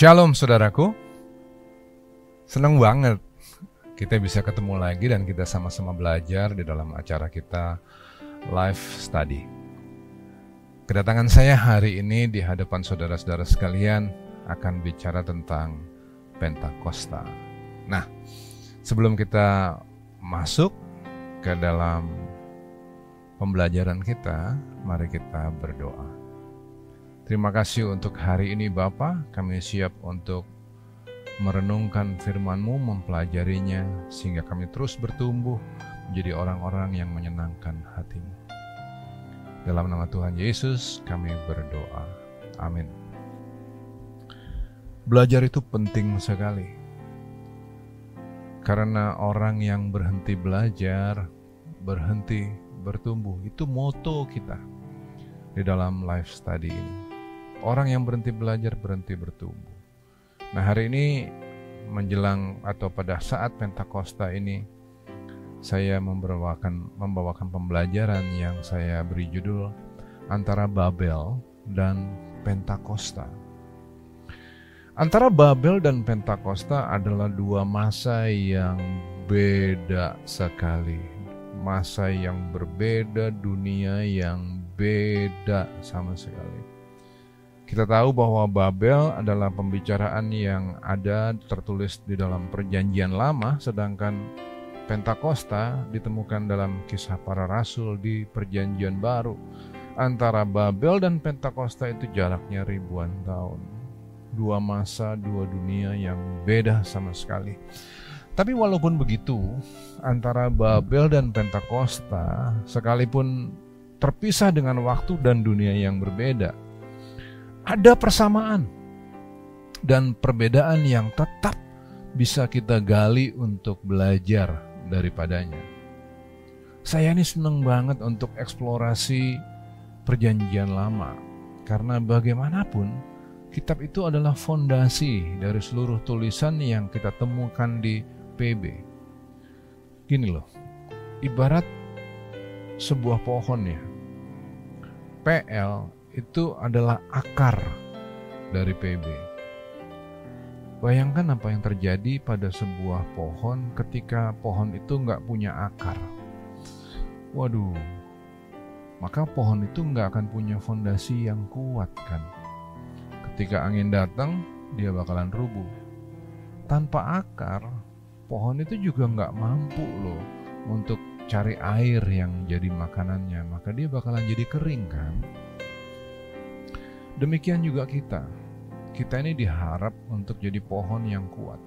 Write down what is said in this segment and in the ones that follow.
Shalom saudaraku. Senang banget kita bisa ketemu lagi dan kita sama-sama belajar di dalam acara kita live study. Kedatangan saya hari ini di hadapan saudara-saudara sekalian akan bicara tentang Pentakosta. Nah, sebelum kita masuk ke dalam pembelajaran kita, mari kita berdoa. Terima kasih untuk hari ini Bapa, kami siap untuk merenungkan firman-Mu, mempelajarinya, sehingga kami terus bertumbuh menjadi orang-orang yang menyenangkan hatimu. Dalam nama Tuhan Yesus kami berdoa. Amin. Belajar itu penting sekali. Karena orang yang berhenti belajar, berhenti bertumbuh, itu moto kita di dalam life study ini. Orang yang berhenti belajar berhenti bertumbuh. Nah, hari ini menjelang atau pada saat Pentakosta ini saya membawakan membawakan pembelajaran yang saya beri judul antara Babel dan Pentakosta. Antara Babel dan Pentakosta adalah dua masa yang beda sekali. Masa yang berbeda, dunia yang beda sama sekali. Kita tahu bahwa Babel adalah pembicaraan yang ada tertulis di dalam Perjanjian Lama, sedangkan Pentakosta ditemukan dalam kisah para rasul di Perjanjian Baru. Antara Babel dan Pentakosta itu jaraknya ribuan tahun. Dua masa, dua dunia yang beda sama sekali. Tapi walaupun begitu, antara Babel dan Pentakosta sekalipun terpisah dengan waktu dan dunia yang berbeda, ada persamaan dan perbedaan yang tetap bisa kita gali untuk belajar daripadanya. Saya ini senang banget untuk eksplorasi perjanjian lama karena bagaimanapun kitab itu adalah fondasi dari seluruh tulisan yang kita temukan di PB. Gini loh, ibarat sebuah pohon ya. PL itu adalah akar dari PB. Bayangkan apa yang terjadi pada sebuah pohon ketika pohon itu nggak punya akar. Waduh, maka pohon itu nggak akan punya fondasi yang kuat kan. Ketika angin datang, dia bakalan rubuh. Tanpa akar, pohon itu juga nggak mampu loh untuk cari air yang jadi makanannya, maka dia bakalan jadi kering kan. Demikian juga kita. Kita ini diharap untuk jadi pohon yang kuat.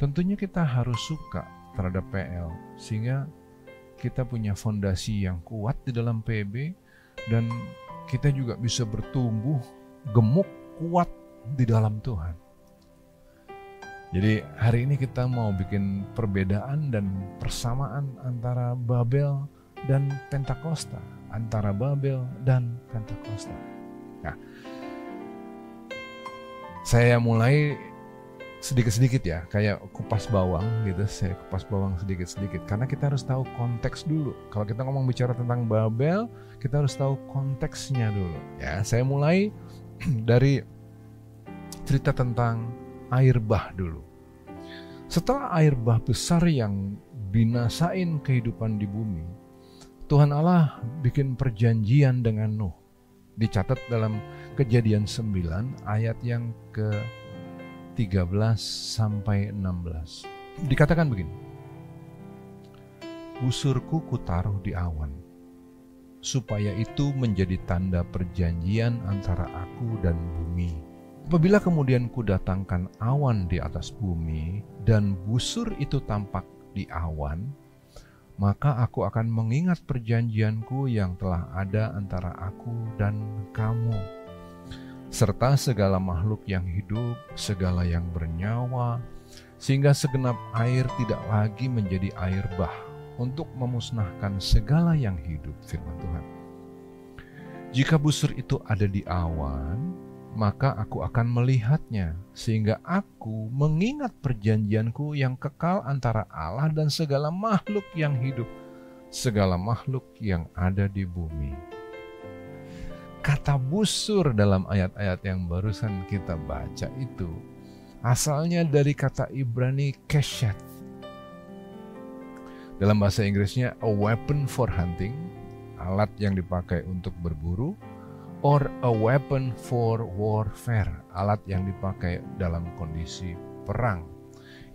Tentunya kita harus suka terhadap PL sehingga kita punya fondasi yang kuat di dalam PB dan kita juga bisa bertumbuh gemuk kuat di dalam Tuhan. Jadi hari ini kita mau bikin perbedaan dan persamaan antara Babel dan Pentakosta, antara Babel dan Pentakosta. Nah, saya mulai sedikit-sedikit ya, kayak kupas bawang gitu, saya kupas bawang sedikit-sedikit. Karena kita harus tahu konteks dulu. Kalau kita ngomong bicara tentang Babel, kita harus tahu konteksnya dulu. Ya, saya mulai dari cerita tentang air bah dulu. Setelah air bah besar yang binasain kehidupan di bumi, Tuhan Allah bikin perjanjian dengan Nuh dicatat dalam kejadian 9 ayat yang ke 13 sampai 16. Dikatakan begini. Busurku kutaruh di awan, supaya itu menjadi tanda perjanjian antara aku dan bumi. Apabila kemudian kudatangkan awan di atas bumi, dan busur itu tampak di awan, maka aku akan mengingat perjanjianku yang telah ada antara aku dan kamu, serta segala makhluk yang hidup, segala yang bernyawa, sehingga segenap air tidak lagi menjadi air bah untuk memusnahkan segala yang hidup, firman Tuhan. Jika busur itu ada di awan, maka aku akan melihatnya, sehingga aku mengingat perjanjianku yang kekal antara Allah dan segala makhluk yang hidup, segala makhluk yang ada di bumi. kata busur dalam ayat-ayat yang barusan kita baca itu asalnya dari kata Ibrani keshet. Dalam bahasa Inggrisnya a weapon for hunting, alat yang dipakai untuk berburu, or a weapon for warfare, alat yang dipakai dalam kondisi perang.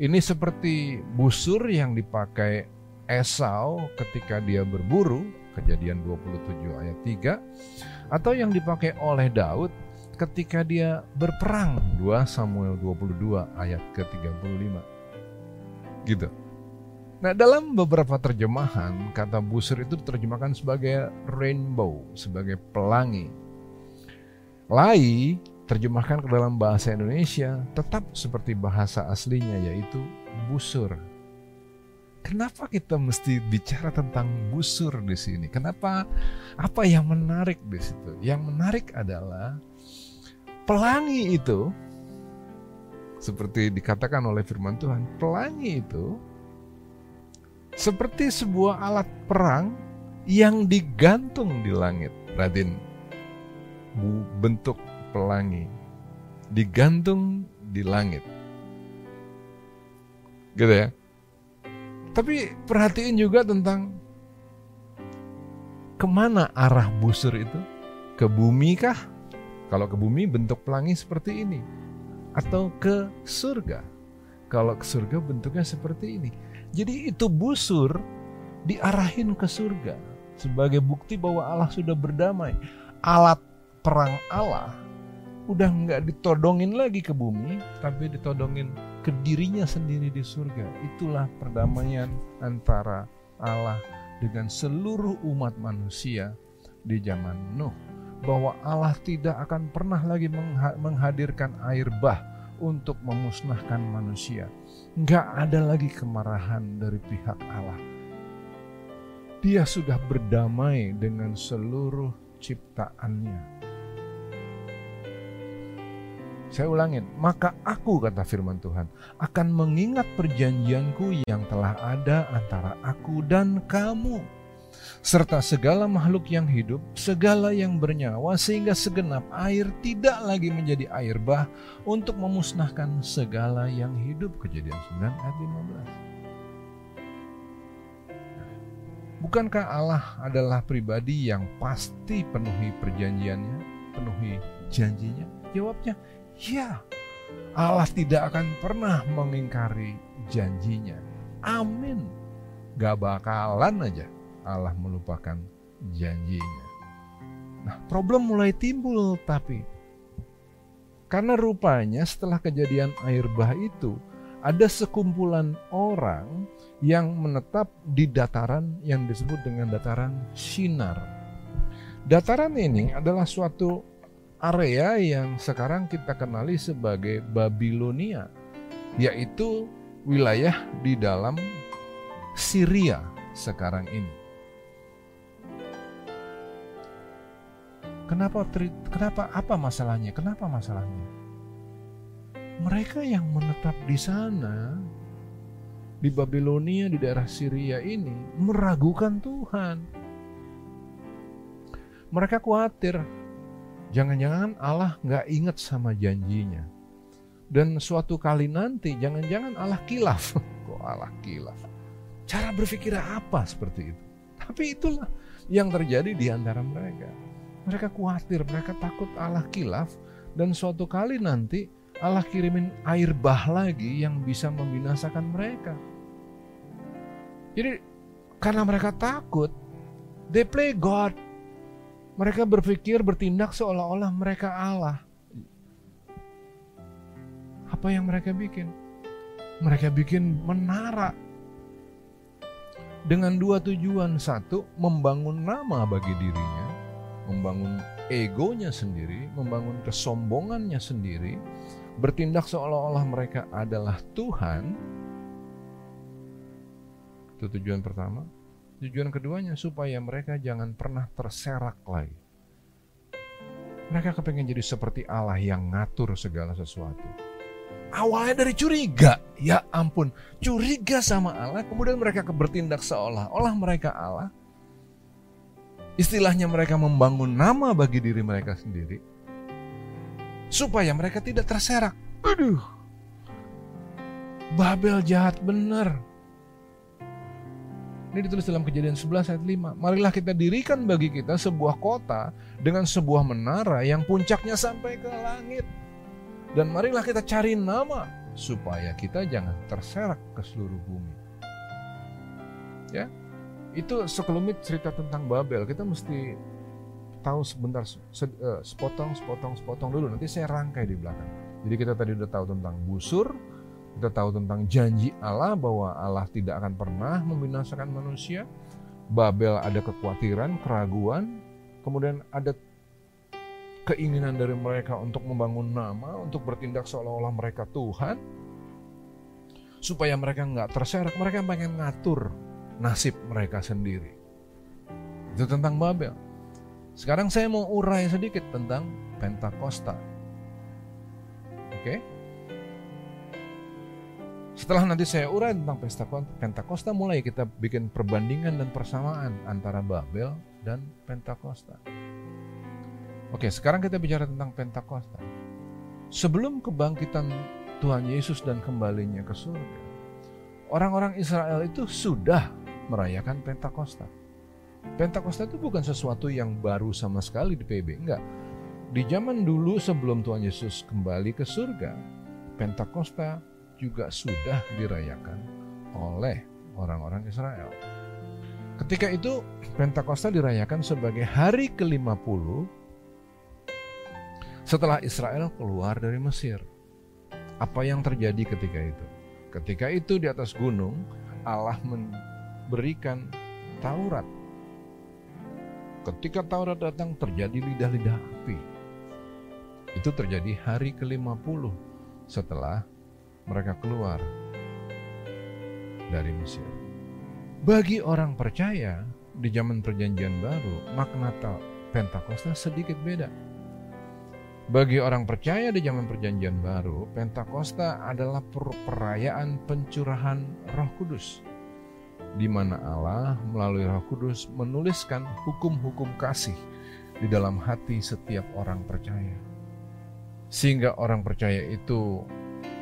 Ini seperti busur yang dipakai Esau ketika dia berburu, kejadian 27 ayat 3, atau yang dipakai oleh Daud ketika dia berperang, 2 Samuel 22 ayat ke-35. Gitu. Nah, dalam beberapa terjemahan, kata busur itu diterjemahkan sebagai rainbow, sebagai pelangi. Lai terjemahkan ke dalam bahasa Indonesia tetap seperti bahasa aslinya yaitu busur. Kenapa kita mesti bicara tentang busur di sini? Kenapa apa yang menarik di situ? Yang menarik adalah pelangi itu seperti dikatakan oleh firman Tuhan, pelangi itu seperti sebuah alat perang yang digantung di langit. Radin, bentuk pelangi digantung di langit. Gitu ya. Tapi perhatiin juga tentang ke mana arah busur itu? Ke bumi kah? Kalau ke bumi bentuk pelangi seperti ini. Atau ke surga? Kalau ke surga bentuknya seperti ini. Jadi itu busur diarahin ke surga sebagai bukti bahwa Allah sudah berdamai. Alat perang Allah udah nggak ditodongin lagi ke bumi, tapi ditodongin ke dirinya sendiri di surga. Itulah perdamaian antara Allah dengan seluruh umat manusia di zaman Nuh. Bahwa Allah tidak akan pernah lagi menghadirkan air bah untuk memusnahkan manusia. Nggak ada lagi kemarahan dari pihak Allah. Dia sudah berdamai dengan seluruh ciptaannya. Saya ulangin, maka aku kata firman Tuhan akan mengingat perjanjianku yang telah ada antara aku dan kamu serta segala makhluk yang hidup, segala yang bernyawa, sehingga segenap air tidak lagi menjadi air bah untuk memusnahkan segala yang hidup. Kejadian 9 ayat 15. Bukankah Allah adalah pribadi yang pasti penuhi perjanjiannya, penuhi janjinya? Jawabnya, ya. Allah tidak akan pernah mengingkari janjinya. Amin. Gak bakalan aja Allah melupakan janjinya. Nah, problem mulai timbul tapi karena rupanya setelah kejadian air bah itu ada sekumpulan orang yang menetap di dataran yang disebut dengan dataran Sinar. Dataran ini adalah suatu area yang sekarang kita kenali sebagai Babilonia, yaitu wilayah di dalam Syria sekarang ini. Kenapa kenapa apa masalahnya? Kenapa masalahnya? Mereka yang menetap di sana di Babilonia di daerah Syria ini meragukan Tuhan. Mereka khawatir jangan-jangan Allah nggak ingat sama janjinya. Dan suatu kali nanti jangan-jangan Allah kilaf. Kok Allah kilaf? Cara berpikir apa seperti itu? Tapi itulah yang terjadi di antara mereka. Mereka khawatir, mereka takut Allah kilaf dan suatu kali nanti Allah kirimin air bah lagi yang bisa membinasakan mereka. Jadi karena mereka takut, they play God. Mereka berpikir bertindak seolah-olah mereka Allah. Apa yang mereka bikin? Mereka bikin menara dengan dua tujuan. Satu, membangun nama bagi dirinya membangun egonya sendiri, membangun kesombongannya sendiri, bertindak seolah-olah mereka adalah Tuhan. Itu tujuan pertama. Tujuan keduanya supaya mereka jangan pernah terserak lagi. Mereka kepengen jadi seperti Allah yang ngatur segala sesuatu. Awalnya dari curiga, ya ampun, curiga sama Allah, kemudian mereka bertindak seolah-olah mereka Allah, Istilahnya mereka membangun nama bagi diri mereka sendiri supaya mereka tidak terserak. Aduh. Babel jahat benar. Ini ditulis dalam kejadian 11 ayat 5. Marilah kita dirikan bagi kita sebuah kota dengan sebuah menara yang puncaknya sampai ke langit. Dan marilah kita cari nama supaya kita jangan terserak ke seluruh bumi. Ya, itu sekelumit cerita tentang Babel. Kita mesti tahu sebentar, eh, sepotong, sepotong, sepotong dulu. Nanti saya rangkai di belakang. Jadi kita tadi udah tahu tentang busur, kita tahu tentang janji Allah bahwa Allah tidak akan pernah membinasakan manusia. Babel ada kekhawatiran, keraguan, kemudian ada keinginan dari mereka untuk membangun nama, untuk bertindak seolah-olah mereka Tuhan, supaya mereka nggak terserak, mereka pengen ngatur nasib mereka sendiri. Itu tentang Babel. Sekarang saya mau urai sedikit tentang Pentakosta. Oke? Setelah nanti saya urai tentang pesta Pentakosta, mulai kita bikin perbandingan dan persamaan antara Babel dan Pentakosta. Oke, sekarang kita bicara tentang Pentakosta. Sebelum kebangkitan Tuhan Yesus dan kembalinya ke surga, orang-orang Israel itu sudah merayakan Pentakosta. Pentakosta itu bukan sesuatu yang baru sama sekali di PB, enggak. Di zaman dulu sebelum Tuhan Yesus kembali ke surga, Pentakosta juga sudah dirayakan oleh orang-orang Israel. Ketika itu Pentakosta dirayakan sebagai hari ke-50 setelah Israel keluar dari Mesir. Apa yang terjadi ketika itu? Ketika itu di atas gunung Allah memberikan Taurat. Ketika Taurat datang terjadi lidah-lidah api. Itu terjadi hari ke-50 setelah mereka keluar dari Mesir. Bagi orang percaya di zaman perjanjian baru, makna Pentakosta sedikit beda. Bagi orang percaya di zaman perjanjian baru, Pentakosta adalah perayaan pencurahan Roh Kudus di mana Allah melalui Roh Kudus menuliskan hukum-hukum kasih di dalam hati setiap orang percaya. Sehingga orang percaya itu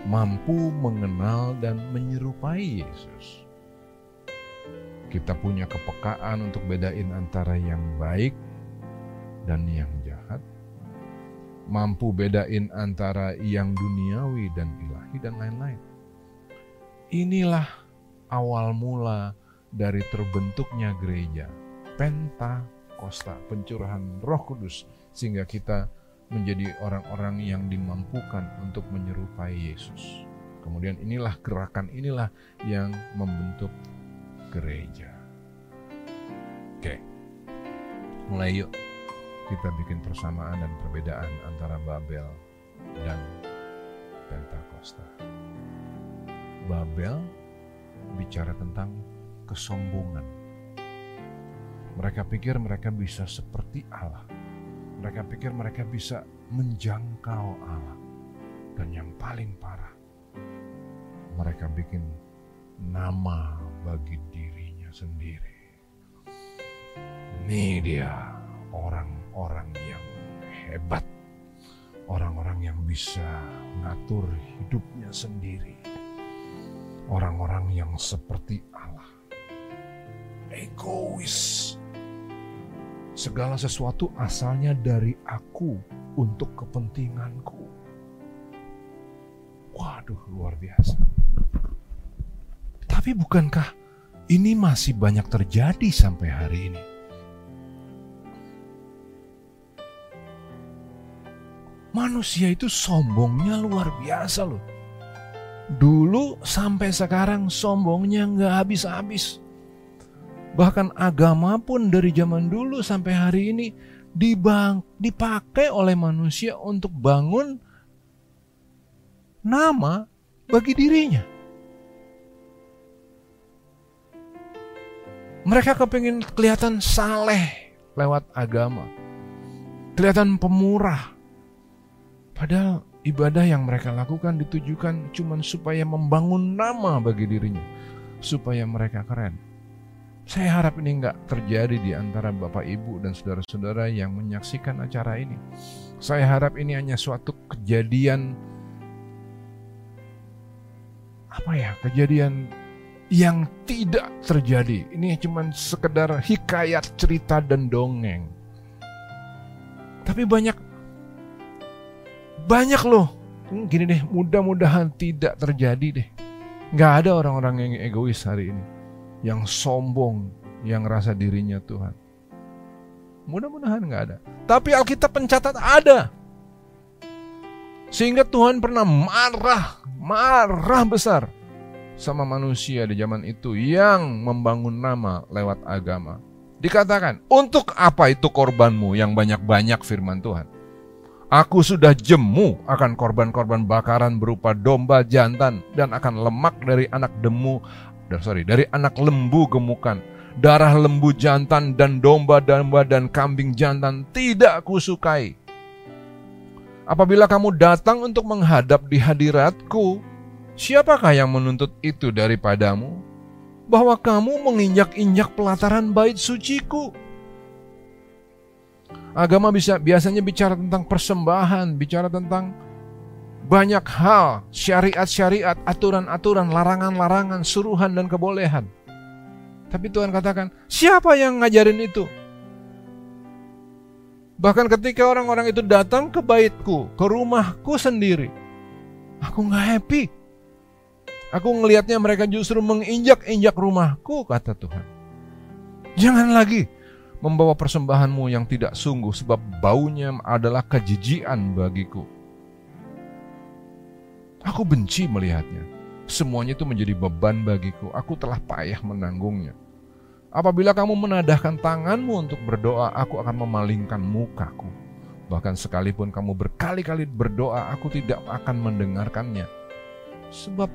mampu mengenal dan menyerupai Yesus. Kita punya kepekaan untuk bedain antara yang baik dan yang jahat. Mampu bedain antara yang duniawi dan ilahi dan lain-lain. Inilah awal mula dari terbentuknya gereja. Pentakosta, pencurahan roh kudus. Sehingga kita menjadi orang-orang yang dimampukan untuk menyerupai Yesus. Kemudian inilah gerakan inilah yang membentuk gereja. Oke. Mulai yuk kita bikin persamaan dan perbedaan antara Babel dan Pentakosta. Babel bicara tentang kesombongan. Mereka pikir mereka bisa seperti Allah mereka pikir mereka bisa menjangkau Allah. Dan yang paling parah, mereka bikin nama bagi dirinya sendiri. Ini dia orang-orang yang hebat. Orang-orang yang bisa ngatur hidupnya sendiri. Orang-orang yang seperti Allah. Egois Segala sesuatu asalnya dari aku untuk kepentinganku. Waduh, luar biasa. Tapi bukankah ini masih banyak terjadi sampai hari ini? Manusia itu sombongnya luar biasa loh. Dulu sampai sekarang sombongnya nggak habis-habis. Bahkan agama pun dari zaman dulu sampai hari ini dibang, dipakai oleh manusia untuk bangun nama bagi dirinya. Mereka kepingin kelihatan saleh lewat agama. Kelihatan pemurah. Padahal ibadah yang mereka lakukan ditujukan cuma supaya membangun nama bagi dirinya. Supaya mereka keren Saya harap ini nggak terjadi di antara Bapak Ibu dan saudara-saudara yang menyaksikan acara ini. Saya harap ini hanya suatu kejadian apa ya kejadian yang tidak terjadi. Ini cuma sekedar hikayat cerita dan dongeng. Tapi banyak banyak loh. Hmm, gini deh, mudah-mudahan tidak terjadi deh. Nggak ada orang-orang yang egois hari ini yang sombong, yang rasa dirinya Tuhan. Mudah-mudahan nggak ada. Tapi Alkitab pencatat ada. Sehingga Tuhan pernah marah, marah besar sama manusia di zaman itu yang membangun nama lewat agama. Dikatakan, untuk apa itu korbanmu yang banyak-banyak firman Tuhan? Aku sudah jemu akan korban-korban bakaran berupa domba jantan dan akan lemak dari anak demu sorry, dari anak lembu gemukan. Darah lembu jantan dan domba-domba dan kambing jantan tidak kusukai. Apabila kamu datang untuk menghadap di hadiratku, siapakah yang menuntut itu daripadamu? Bahwa kamu menginjak-injak pelataran bait suciku. Agama bisa biasanya bicara tentang persembahan, bicara tentang banyak hal, syariat-syariat, aturan-aturan, larangan-larangan, suruhan dan kebolehan. Tapi Tuhan katakan, siapa yang ngajarin itu? Bahkan ketika orang-orang itu datang ke baitku, ke rumahku sendiri, aku nggak happy. Aku ngelihatnya mereka justru menginjak-injak rumahku, kata Tuhan. Jangan lagi membawa persembahanmu yang tidak sungguh, sebab baunya adalah kejijian bagiku. Aku benci melihatnya. Semuanya itu menjadi beban bagiku. Aku telah payah menanggungnya. Apabila kamu menadahkan tanganmu untuk berdoa, aku akan memalingkan mukaku. Bahkan sekalipun kamu berkali-kali berdoa, aku tidak akan mendengarkannya. Sebab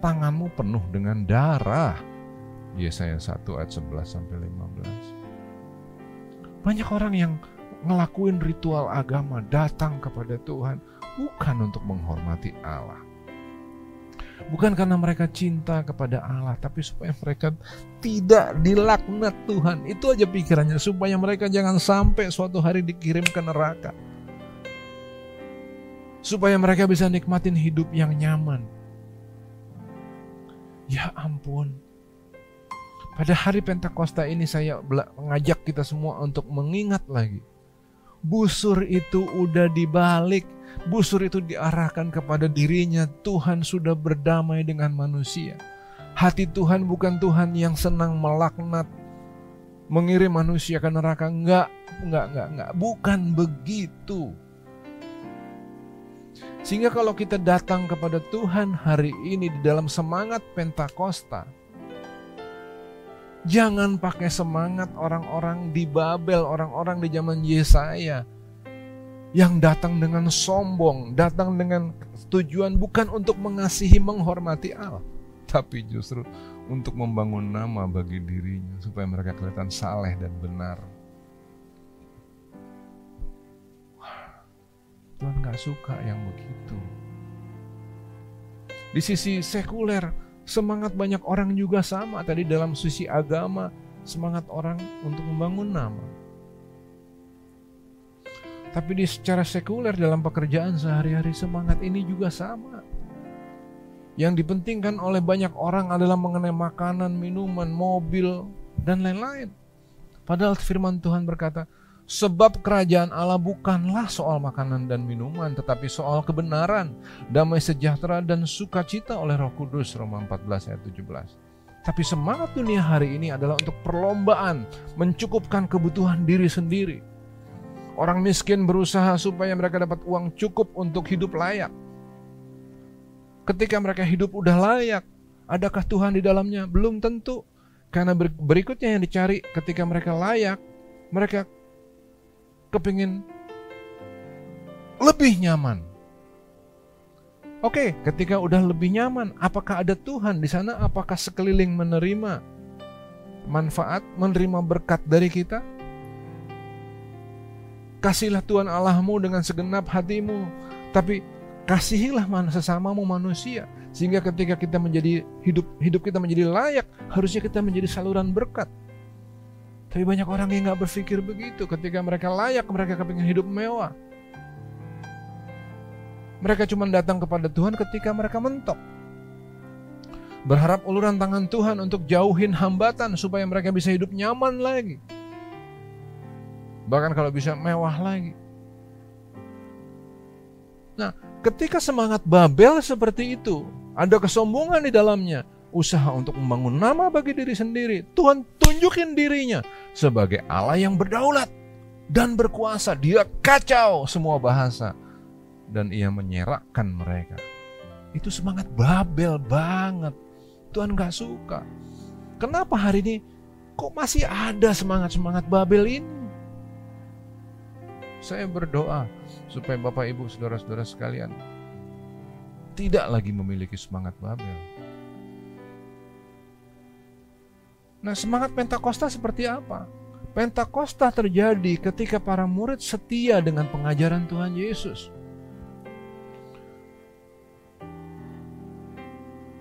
tanganmu penuh dengan darah. Yesaya 1 ayat 11 sampai 15. Banyak orang yang ngelakuin ritual agama datang kepada Tuhan bukan untuk menghormati Allah. Bukan karena mereka cinta kepada Allah, tapi supaya mereka tidak dilaknat Tuhan. Itu aja pikirannya, supaya mereka jangan sampai suatu hari dikirim ke neraka. Supaya mereka bisa nikmatin hidup yang nyaman. Ya ampun. Pada hari Pentakosta ini saya mengajak kita semua untuk mengingat lagi. Busur itu udah dibalik busur itu diarahkan kepada dirinya, Tuhan sudah berdamai dengan manusia. Hati Tuhan bukan Tuhan yang senang melaknat, mengirim manusia ke neraka. Enggak, enggak, enggak, enggak. Bukan begitu. Sehingga kalau kita datang kepada Tuhan hari ini di dalam semangat Pentakosta, jangan pakai semangat orang-orang di Babel, orang-orang di zaman Yesaya yang datang dengan sombong, datang dengan tujuan bukan untuk mengasihi, menghormati Allah, tapi justru untuk membangun nama bagi dirinya supaya mereka kelihatan saleh dan benar. Tuhan gak suka yang begitu. Di sisi sekuler, semangat banyak orang juga sama. Tadi dalam sisi agama, semangat orang untuk membangun nama. Tapi di secara sekuler dalam pekerjaan sehari-hari semangat ini juga sama. Yang dipentingkan oleh banyak orang adalah mengenai makanan, minuman, mobil, dan lain-lain. Padahal firman Tuhan berkata, Sebab kerajaan Allah bukanlah soal makanan dan minuman, tetapi soal kebenaran, damai sejahtera, dan sukacita oleh roh kudus, Roma 14 ayat 17. Tapi semangat dunia hari ini adalah untuk perlombaan, mencukupkan kebutuhan diri sendiri Orang miskin berusaha supaya mereka dapat uang cukup untuk hidup layak. Ketika mereka hidup udah layak, adakah Tuhan di dalamnya? Belum tentu. Karena berikutnya yang dicari ketika mereka layak, mereka kepingin lebih nyaman. Oke, ketika udah lebih nyaman, apakah ada Tuhan di sana? Apakah sekeliling menerima manfaat, menerima berkat dari kita? Kasihlah Tuhan Allahmu dengan segenap hatimu. Tapi kasihilah sesamamu manusia. Sehingga ketika kita menjadi hidup hidup kita menjadi layak, harusnya kita menjadi saluran berkat. Tapi banyak orang yang nggak berpikir begitu. Ketika mereka layak, mereka kepingin hidup mewah. Mereka cuma datang kepada Tuhan ketika mereka mentok. Berharap uluran tangan Tuhan untuk jauhin hambatan supaya mereka bisa hidup nyaman lagi. Bahkan kalau bisa mewah lagi. Nah, ketika semangat Babel seperti itu, ada kesombongan di dalamnya, usaha untuk membangun nama bagi diri sendiri. Tuhan tunjukin dirinya sebagai Allah yang berdaulat dan berkuasa. Dia kacau semua bahasa dan ia menyerakkan mereka. Itu semangat Babel banget. Tuhan gak suka. Kenapa hari ini kok masih ada semangat-semangat Babel ini? Saya berdoa supaya Bapak Ibu Saudara-saudara sekalian tidak lagi memiliki semangat Babel Nah, semangat Pentakosta seperti apa? Pentakosta terjadi ketika para murid setia dengan pengajaran Tuhan Yesus.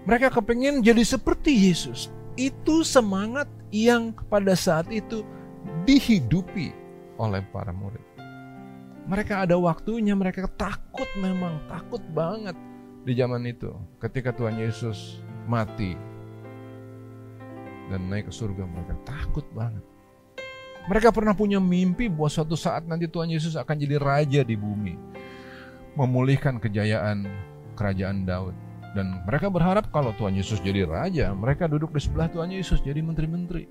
Mereka kepingin jadi seperti Yesus. Itu semangat yang pada saat itu dihidupi oleh para murid. Mereka ada waktunya, mereka takut memang, takut banget di zaman itu. Ketika Tuhan Yesus mati dan naik ke surga mereka takut banget. Mereka pernah punya mimpi bahwa suatu saat nanti Tuhan Yesus akan jadi raja di bumi. Memulihkan kejayaan kerajaan Daud. Dan mereka berharap kalau Tuhan Yesus jadi raja, mereka duduk di sebelah Tuhan Yesus jadi menteri-menteri.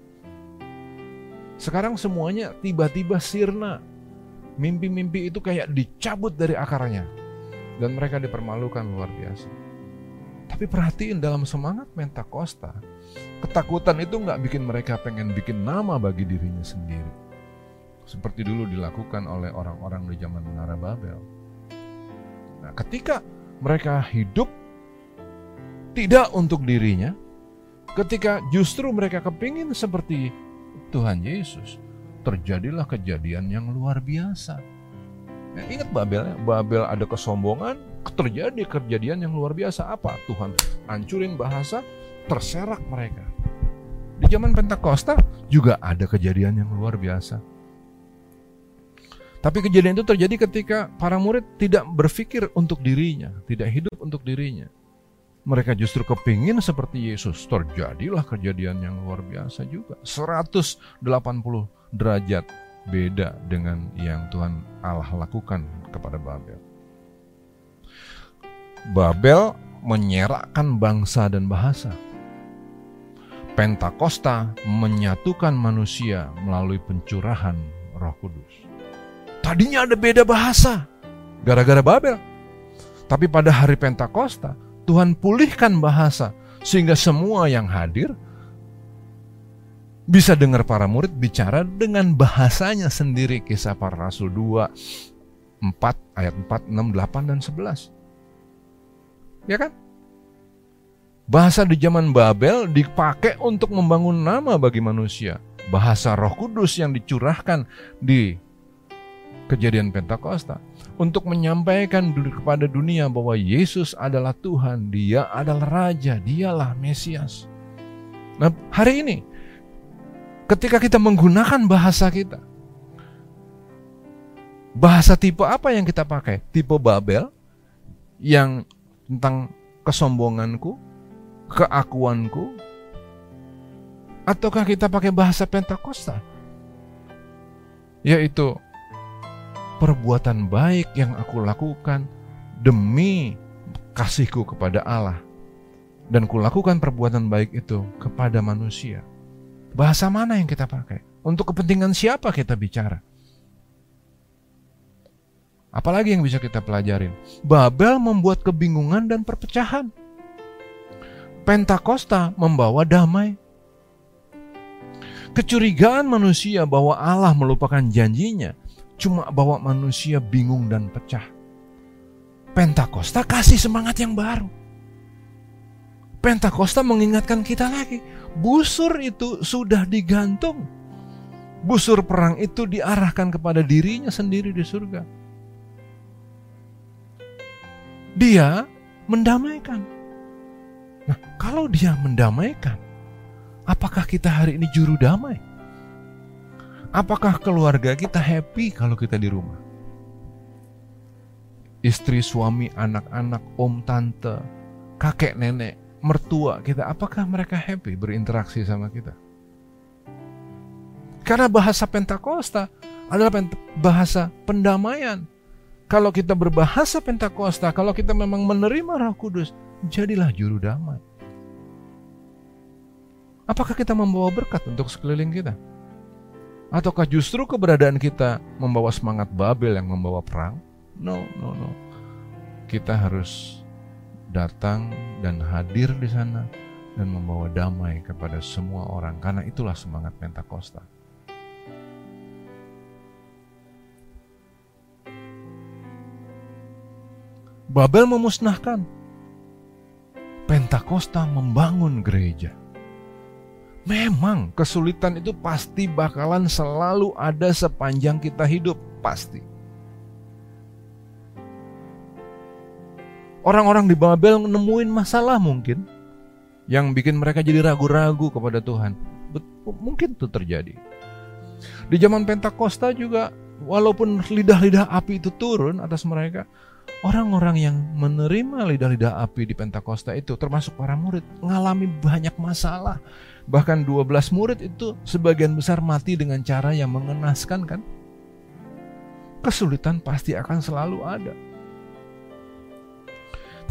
Sekarang semuanya tiba-tiba sirna. Mimpi-mimpi itu kayak dicabut dari akarnya. Dan mereka dipermalukan luar biasa. Tapi perhatiin dalam semangat Pentakosta, ketakutan itu nggak bikin mereka pengen bikin nama bagi dirinya sendiri. Seperti dulu dilakukan oleh orang-orang di zaman Menara Babel. Nah, ketika mereka hidup tidak untuk dirinya, ketika justru mereka kepingin seperti Tuhan Yesus, terjadilah kejadian yang luar biasa. Ya, ingat Babel, ya? Babel ada kesombongan, terjadi kejadian yang luar biasa apa? Tuhan hancurin bahasa, terserak mereka. Di zaman Pentakosta juga ada kejadian yang luar biasa. Tapi kejadian itu terjadi ketika para murid tidak berpikir untuk dirinya, tidak hidup untuk dirinya. Mereka justru kepingin seperti Yesus. Terjadilah kejadian yang luar biasa juga. 180 derajat beda dengan yang Tuhan Allah lakukan kepada Babel. Babel menyerakkan bangsa dan bahasa. Pentakosta menyatukan manusia melalui pencurahan Roh Kudus. Tadinya ada beda bahasa gara-gara Babel. Tapi pada hari Pentakosta, Tuhan pulihkan bahasa sehingga semua yang hadir bisa dengar para murid bicara dengan bahasanya sendiri. Kisah para Rasul 2, 4, ayat 4, 6, 8, dan 11. Ya kan? Bahasa di zaman Babel dipakai untuk membangun nama bagi manusia. Bahasa Roh Kudus yang dicurahkan di kejadian Pentakosta untuk menyampaikan kepada dunia bahwa Yesus adalah Tuhan, Dia adalah Raja, Dialah Mesias. Nah, hari ini ketika kita menggunakan bahasa kita, bahasa tipe apa yang kita pakai? Tipe Babel yang tentang kesombonganku, keakuanku, ataukah kita pakai bahasa Pentakosta? Yaitu perbuatan baik yang aku lakukan demi kasihku kepada Allah dan kulakukan perbuatan baik itu kepada manusia. Bahasa mana yang kita pakai? Untuk kepentingan siapa kita bicara? Apalagi yang bisa kita pelajarin? Babel membuat kebingungan dan perpecahan. Pentakosta membawa damai. Kecurigaan manusia bahwa Allah melupakan janjinya cuma bawa manusia bingung dan pecah. Pentakosta kasih semangat yang baru. Pentakosta mengingatkan kita lagi, busur itu sudah digantung. Busur perang itu diarahkan kepada dirinya sendiri di surga dia mendamaikan. Nah, kalau dia mendamaikan, apakah kita hari ini juru damai? Apakah keluarga kita happy kalau kita di rumah? Istri, suami, anak-anak, om, tante, kakek, nenek, mertua kita, apakah mereka happy berinteraksi sama kita? Karena bahasa Pentakosta adalah bahasa pendamaian. Kalau kita berbahasa Pentakosta, kalau kita memang menerima Roh Kudus, jadilah juru damai. Apakah kita membawa berkat untuk sekeliling kita? Ataukah justru keberadaan kita membawa semangat Babel yang membawa perang? No, no, no. Kita harus datang dan hadir di sana dan membawa damai kepada semua orang karena itulah semangat Pentakosta. Babel memusnahkan. Pentakosta membangun gereja. Memang kesulitan itu pasti bakalan selalu ada sepanjang kita hidup, pasti. Orang-orang di Babel nemuin masalah mungkin yang bikin mereka jadi ragu-ragu kepada Tuhan. Mungkin itu terjadi. Di zaman Pentakosta juga walaupun lidah-lidah api itu turun atas mereka, Orang-orang yang menerima lidah-lidah api di Pentakosta itu termasuk para murid mengalami banyak masalah. Bahkan 12 murid itu sebagian besar mati dengan cara yang mengenaskan kan? Kesulitan pasti akan selalu ada.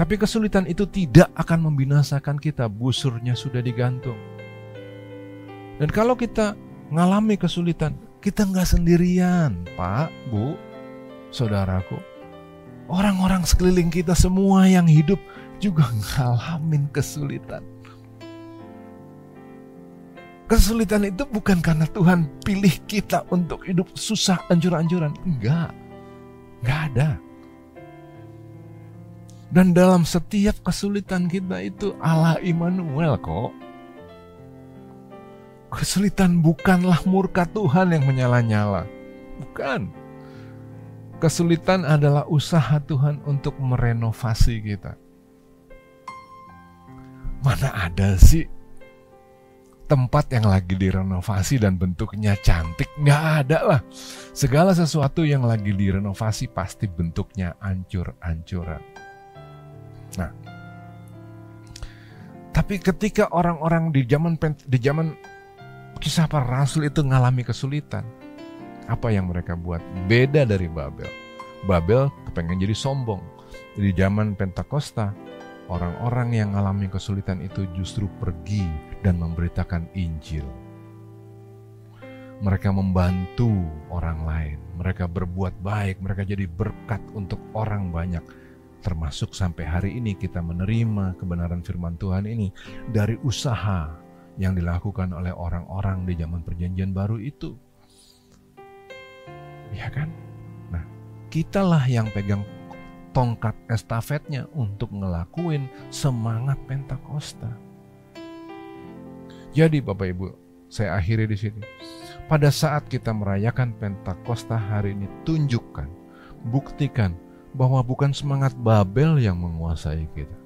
Tapi kesulitan itu tidak akan membinasakan kita, busurnya sudah digantung. Dan kalau kita mengalami kesulitan, kita nggak sendirian, Pak, Bu, saudaraku Orang-orang sekeliling kita semua yang hidup juga ngalamin kesulitan. Kesulitan itu bukan karena Tuhan pilih kita untuk hidup susah ancur-ancuran. Enggak. Enggak ada. Dan dalam setiap kesulitan kita itu Allah Immanuel kok. Kesulitan bukanlah murka Tuhan yang menyala-nyala. Bukan. Kesulitan adalah usaha Tuhan untuk merenovasi kita. Mana ada sih tempat yang lagi direnovasi dan bentuknya cantik? Nggak ada lah. Segala sesuatu yang lagi direnovasi pasti bentuknya ancur-ancuran. Nah, tapi ketika orang-orang di zaman di zaman kisah para rasul itu mengalami kesulitan, apa yang mereka buat beda dari Babel. Babel kepengen jadi sombong. Di zaman Pentakosta, orang-orang yang mengalami kesulitan itu justru pergi dan memberitakan Injil. Mereka membantu orang lain, mereka berbuat baik, mereka jadi berkat untuk orang banyak. Termasuk sampai hari ini kita menerima kebenaran firman Tuhan ini dari usaha yang dilakukan oleh orang-orang di zaman perjanjian baru itu Ya kan? Nah, kitalah yang pegang tongkat estafetnya untuk ngelakuin semangat Pentakosta. Jadi Bapak Ibu, saya akhiri di sini. Pada saat kita merayakan Pentakosta hari ini, tunjukkan, buktikan bahwa bukan semangat Babel yang menguasai kita.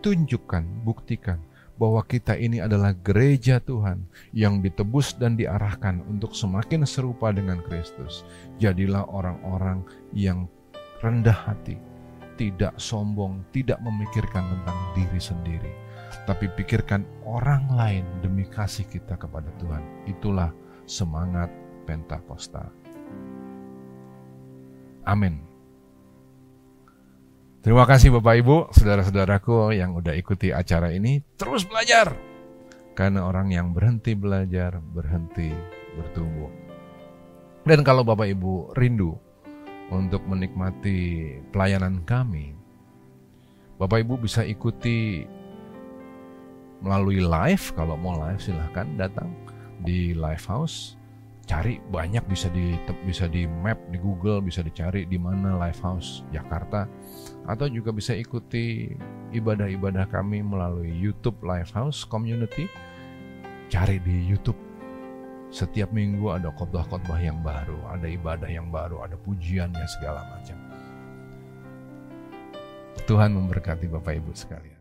Tunjukkan, buktikan bahwa kita ini adalah gereja Tuhan yang ditebus dan diarahkan untuk semakin serupa dengan Kristus. Jadilah orang-orang yang rendah hati, tidak sombong, tidak memikirkan tentang diri sendiri, tapi pikirkan orang lain demi kasih kita kepada Tuhan. Itulah semangat Pentakosta. Amin. Terima kasih Bapak Ibu, saudara-saudaraku yang udah ikuti acara ini. Terus belajar. Karena orang yang berhenti belajar, berhenti bertumbuh. Dan kalau Bapak Ibu rindu untuk menikmati pelayanan kami, Bapak Ibu bisa ikuti melalui live. Kalau mau live silahkan datang di live house cari banyak bisa di bisa di map di Google bisa dicari di mana live house Jakarta atau juga bisa ikuti ibadah-ibadah kami melalui YouTube Live House Community. Cari di YouTube. Setiap minggu ada khotbah-khotbah yang baru, ada ibadah yang baru, ada pujiannya segala macam. Tuhan memberkati Bapak Ibu sekalian.